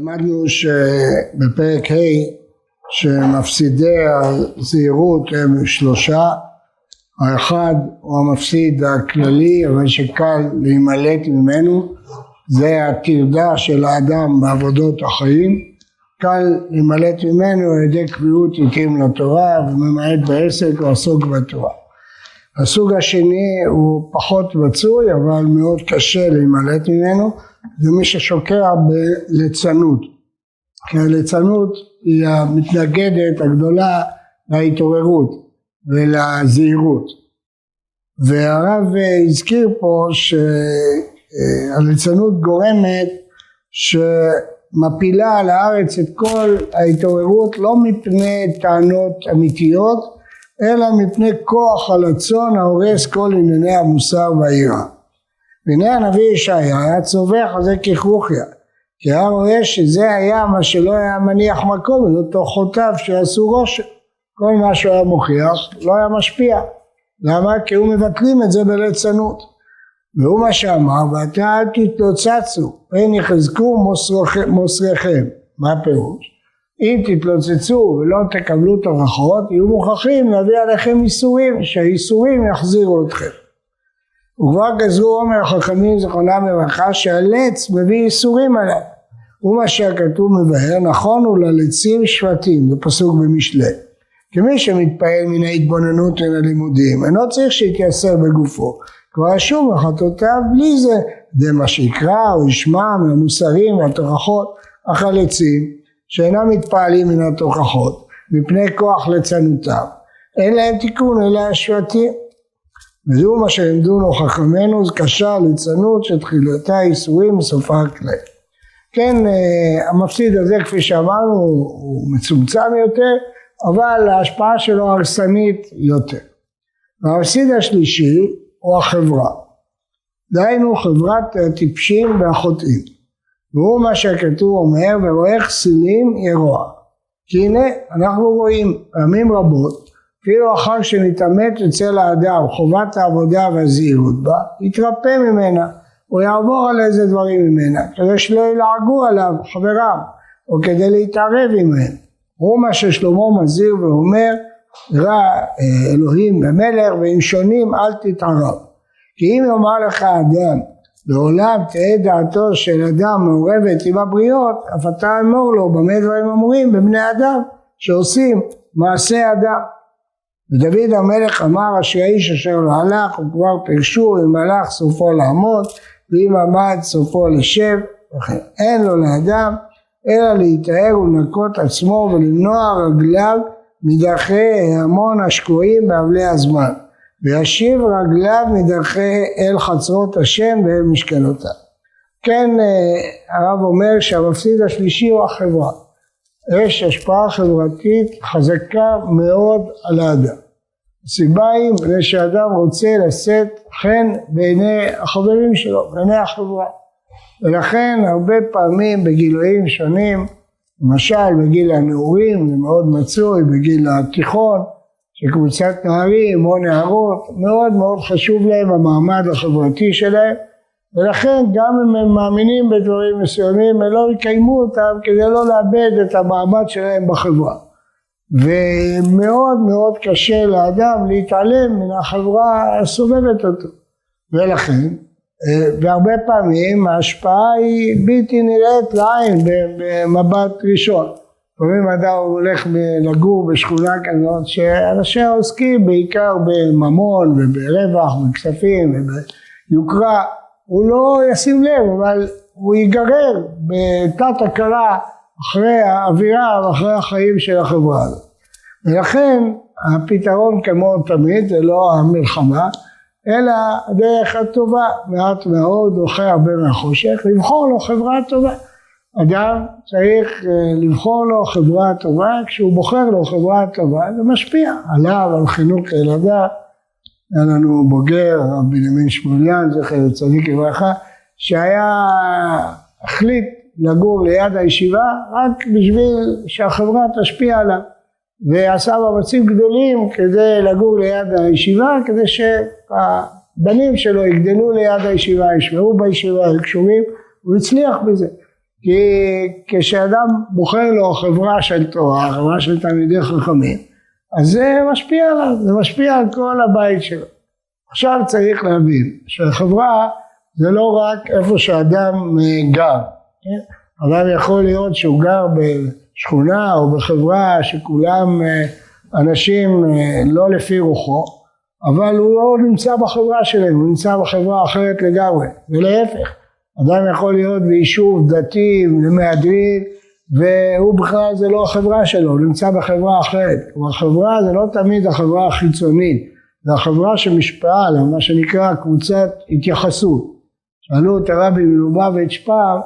למדנו שבפרק ה' שמפסידי הזהירות הם שלושה, האחד הוא המפסיד הכללי אבל שקל להימלט ממנו, זה הטרדה של האדם בעבודות החיים, קל להימלט ממנו על ידי קביעות עיתים לתורה וממעט בעסק ועסוק בתורה. הסוג השני הוא פחות מצוי אבל מאוד קשה להימלט ממנו זה מי ששוקע בליצנות כי הליצנות היא המתנגדת הגדולה להתעוררות ולזהירות והרב הזכיר פה שהליצנות גורמת שמפילה על הארץ את כל ההתעוררות לא מפני טענות אמיתיות אלא מפני כוח הלצון ההורס כל ענייני המוסר והיראה. והנה הנביא ישעיה צווח זה ככרוכיה. כי היה רואה שזה היה מה שלא היה מניח מקום ולא תוכותיו שיעשו רושם. כל מה שהוא היה מוכיח לא היה משפיע. למה? כי הוא מבטלים את זה בליצנות והוא מה שאמר ואתה אל תתלוצצו פן יחזקו מוסריכם מה הפירוש? אם תתלוצצו ולא תקבלו תוכחות יהיו מוכרחים להביא עליכם איסורים שהאיסורים יחזירו אתכם וכבר גזרו עומר חכמים זכרונם לברכה שהלץ מביא איסורים עליו. ומה שהכתוב מבאר נכון הוא ללצים שבטים זה פסוק במשלי. כמי שמתפעל מן ההתבוננות מן הלימודים אינו צריך שיתייסר בגופו. כבר אשור מחטאותיו בלי זה זה מה שיקרא או ישמע מהמוסרים והתוכחות החלצים שאינם מתפעלים מן התוכחות מפני כוח ליצנותם אין להם תיקון אלא השבטים וזהו מה שלימדונו חכמינו קשה ליצנות שתחילתה איסורים וסופה הכלי כן אה, המפסיד הזה כפי שאמרנו הוא מצומצם יותר אבל ההשפעה שלו הרסנית יותר. והמפסיד השלישי הוא החברה. דהיינו חברת הטיפשים והחוטאים. והוא מה שהכתוב אומר ורואה כסילים ירוע כי הנה אנחנו רואים פעמים רבות אפילו אחר שנתעמת אצל האדם חובת העבודה והזהירות בה יתרפא ממנה הוא יעבור על איזה דברים ממנה כדי שלא ילעגו עליו חבריו או כדי להתערב עמהם. הוא מה ששלמה מזהיר ואומר רע אה, אלוהים במלך ועם שונים אל תתערב. כי אם יאמר לך אדם לעולם תהא דעתו של אדם מעורבת עם הבריות אף אתה אמור לו במה דברים אמורים בבני אדם שעושים מעשה אדם ודוד המלך אמר אשר האיש אשר לא הלך וכבר פרשו אם הלך סופו לעמוד ואם עמד סופו לשב וכן אין לו לאדם אלא להיטהר ולנקות עצמו ולמנוע רגליו מדרכי ההמון השקועים באבלי הזמן וישיב רגליו מדרכי אל חצרות השם ואל משכנותיו. כן אה, הרב אומר שהמפסיד השלישי הוא החברה. יש השפעה חברתית חזקה מאוד על האדם. הסיבה היא מפני שאדם רוצה לשאת חן בעיני החברים שלו, בעיני החברה. ולכן הרבה פעמים בגילאים שונים, למשל בגיל הנעורים זה מאוד מצוי, בגיל התיכון, שקבוצת נערים או נערות מאוד מאוד חשוב להם המעמד החברתי שלהם ולכן גם אם הם מאמינים בדברים מסוימים הם לא יקיימו אותם כדי לא לאבד את המעמד שלהם בחברה. ומאוד מאוד קשה לאדם להתעלם מן החברה הסובבת אותו. ולכן אה, והרבה פעמים ההשפעה היא בלתי נראית לעין במבט ראשון. לפעמים אדם הולך לגור בשכונה כזאת שאנשיה עוסקים בעיקר בממון וברווח ובכספים וביוקרה הוא לא ישים לב אבל הוא ייגרר בתת הכרה אחרי האווירה ואחרי החיים של החברה הזאת ולכן הפתרון כמו תמיד זה לא המלחמה אלא הדרך הטובה מעט מאוד אוכל הרבה מהחושך לבחור לו חברה טובה אדם צריך אה, לבחור לו חברה טובה, כשהוא בוחר לו חברה טובה זה משפיע עליו, על חינוך ילדיו. היה לנו בוגר, הרב בנימין שמוליאן, זכר צדיק לברכה, שהיה, החליט לגור ליד הישיבה רק בשביל שהחברה תשפיע עליו. ועשה מאמצים גדולים כדי לגור ליד הישיבה, כדי שהבנים שלו יגדלו ליד הישיבה, ישמעו בישיבה, יהיו קשורים, הוא הצליח בזה. כי כשאדם בוחר לו חברה של תורה, חברה של תלמידי חכמים, אז זה משפיע עליו, זה משפיע על כל הבית שלו. עכשיו צריך להבין שהחברה זה לא רק איפה שאדם אה, גר, כן? אדם יכול להיות שהוא גר בשכונה או בחברה שכולם אה, אנשים אה, לא לפי רוחו, אבל הוא לא נמצא בחברה שלהם, הוא נמצא בחברה אחרת לגמרי, ולהפך, אדם יכול להיות ביישוב דתי למהדרין והוא בכלל זה לא החברה שלו, הוא נמצא בחברה אחרת, החברה זה לא תמיד החברה החיצונית, זה החברה שמשפעה עליו, מה שנקרא קבוצת התייחסות. שאלו את הרבי מלובביץ' פעם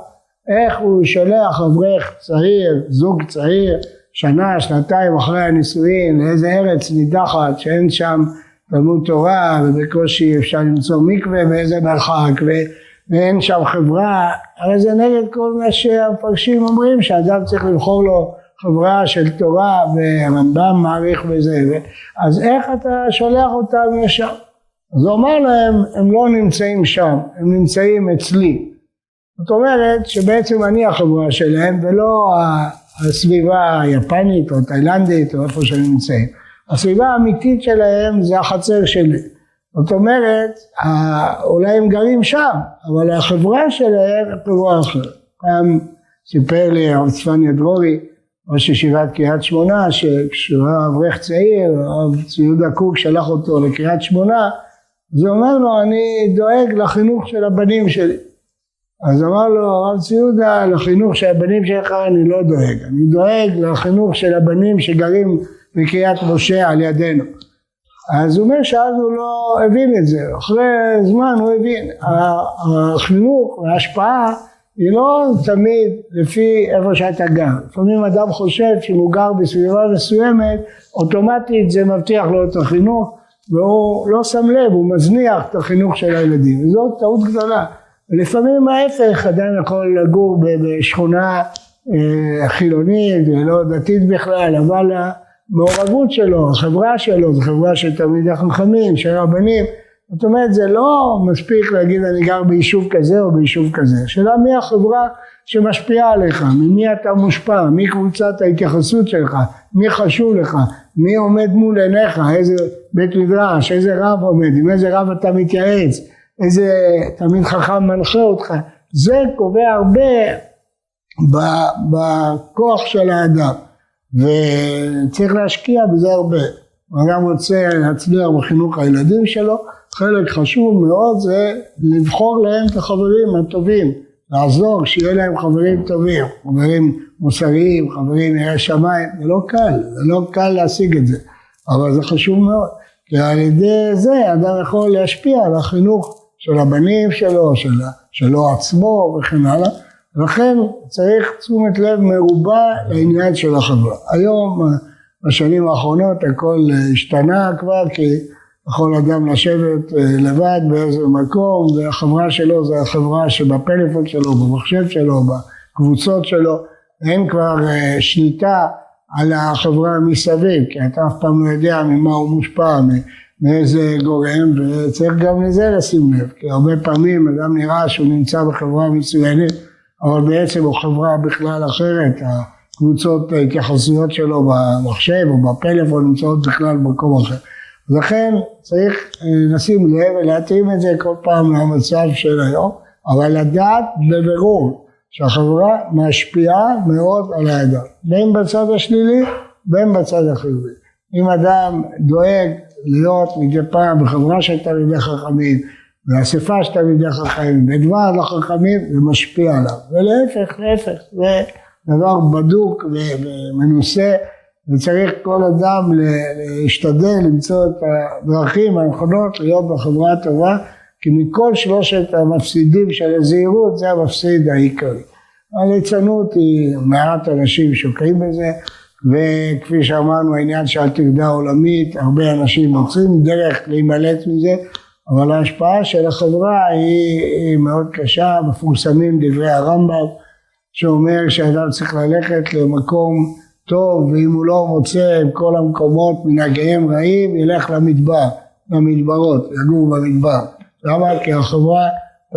איך הוא שולח אברך צעיר, זוג צעיר, שנה, שנתיים אחרי הנישואין, לאיזה ארץ נידחת שאין שם תלמוד תורה ובקושי אפשר למצוא מקווה באיזה מרחק ואין שם חברה, הרי זה נגד כל מה שהמפרשים אומרים שאדם צריך לבחור לו חברה של תורה והרמב"ם מעריך בזה אז איך אתה שולח אותם לשם? אז הוא אמר להם הם לא נמצאים שם הם נמצאים אצלי. זאת אומרת שבעצם אני החברה שלהם ולא הסביבה היפנית או תאילנדית או איפה שהם נמצאים. הסביבה האמיתית שלהם זה החצר שלי זאת אומרת אולי הם גרים שם אבל החברה שלהם היא חברה אחרת. פעם סיפר לי הרב צפניה דרורי ראש ישיבת קריית שמונה שכשהוא היה אברך צעיר הרב ציודה קוק שלח אותו לקריית שמונה אז הוא אומר לו אני דואג לחינוך של הבנים שלי. אז אמר לו הרב ציודה לחינוך של הבנים שלך אני לא דואג אני דואג לחינוך של הבנים שגרים בקריית משה על ידינו אז הוא אומר שאז הוא לא הבין את זה אחרי זמן הוא הבין החינוך וההשפעה היא לא תמיד לפי איפה שאתה גר. לפעמים אדם חושב שאם הוא גר בסביבה מסוימת, אוטומטית זה מבטיח לו את החינוך, והוא לא שם לב, הוא מזניח את החינוך של הילדים. וזאת טעות גדולה. ולפעמים ההפך, אדם יכול לגור בשכונה אה, חילונית ולא דתית בכלל, אבל המעורבות שלו, החברה שלו, זו חברה של תלמידי חכמים, של רבנים, זאת אומרת זה לא מספיק להגיד אני גר ביישוב כזה או ביישוב כזה, השאלה מי החברה שמשפיעה עליך, ממי אתה מושפע, מי קבוצת ההתייחסות שלך, מי חשוב לך, מי עומד מול עיניך, איזה בית מדרש, איזה רב עומד, עם איזה רב אתה מתייעץ, איזה תלמיד חכם מנחה אותך, זה קובע הרבה בכוח של האדם וצריך להשקיע בזה הרבה. אדם רוצה להצליח בחינוך הילדים שלו, חלק חשוב מאוד זה לבחור להם את החברים הטובים, לעזור שיהיה להם חברים טובים, חברים מוסריים, חברים ירא שמיים, זה לא קל, זה לא קל להשיג את זה, אבל זה חשוב מאוד, כי על ידי זה אדם יכול להשפיע על החינוך של הבנים שלו, של, שלו עצמו וכן הלאה, לכן צריך תשומת לב מרובה לעניין של החברה. היום, בשנים האחרונות הכל השתנה כבר, כי יכול אדם לשבת אה, לבד באיזה מקום והחברה שלו זה החברה שבפלאפון שלו, במחשב שלו, בקבוצות שלו, אין כבר אה, שליטה על החברה מסביב, כי אתה אף פעם לא יודע ממה הוא מושפע, מאיזה גורם, וצריך גם לזה לשים לב, כי הרבה פעמים אדם נראה שהוא נמצא בחברה מצוינת, אבל בעצם הוא חברה בכלל אחרת, הקבוצות ההתייחסויות שלו במחשב או בפלאפון נמצאות בכלל במקום אחר. לכן צריך אה, לשים לב ולהתאים את זה כל פעם למצב של היום, אבל לדעת בבירור שהחברה משפיעה מאוד על האדם, בין בצד השלילי בין בצד החיובי. אם אדם דואג להיות מדי פעם בחברה של תלמידי חכמים, באספה של תלמידי חכמים, בדבר לחכמים, זה משפיע עליו. ולהפך, להפך, זה דבר בדוק ומנוסה וצריך כל אדם להשתדל למצוא את הדרכים הנכונות להיות בחברה הטובה כי מכל שלושת המפסידים של הזהירות זה המפסיד העיקרי. הליצנות היא מעט אנשים שוקעים בזה וכפי שאמרנו העניין של הטרדה העולמית הרבה אנשים מוצאים דרך להימלט מזה אבל ההשפעה של החברה היא, היא מאוד קשה מפורסמים דברי הרמב"ם שאומר שאדם צריך ללכת למקום טוב ואם הוא לא מוצא כל המקומות מנהגיהם רעים ילך למדבר, למדברות, יגור במדבר. למה? כי החברה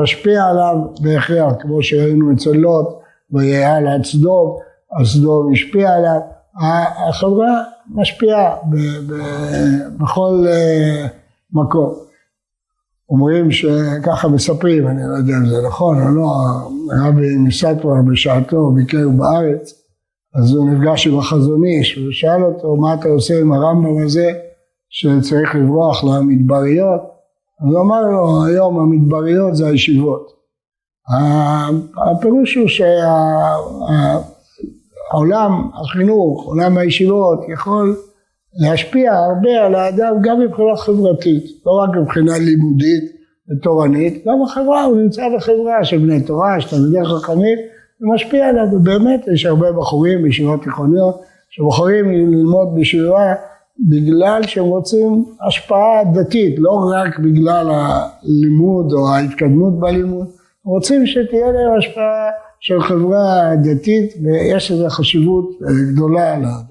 תשפיע עליו בהכרח כמו שראינו אצל לוט ויעל עד סדום, אז סדום השפיע עליו, החברה משפיעה בכל אה, מקום. אומרים שככה מספרים, אני לא יודע אם זה נכון או לא, הרבי מסטווה בשעתו ביקר בארץ, אז הוא נפגש עם החזון איש ושאל אותו מה אתה עושה עם הרמב"ם הזה שצריך לברוח למדבריות, אז הוא אמר לו היום המדבריות זה הישיבות. הפירוש הוא שהעולם החינוך, עולם הישיבות יכול להשפיע הרבה על האדם גם מבחינה חברתית, לא רק מבחינה לימודית ותורנית, גם בחברה, הוא נמצא בחברה של בני תורה, של תלמידי חכמים, זה משפיע עליו, ובאמת יש הרבה בחורים בישיבות תיכוניות שבוחרים ללמוד בישיבה בגלל שהם רוצים השפעה דתית, לא רק בגלל הלימוד או ההתקדמות בלימוד, רוצים שתהיה להם השפעה של חברה דתית ויש לזה חשיבות גדולה לאדם.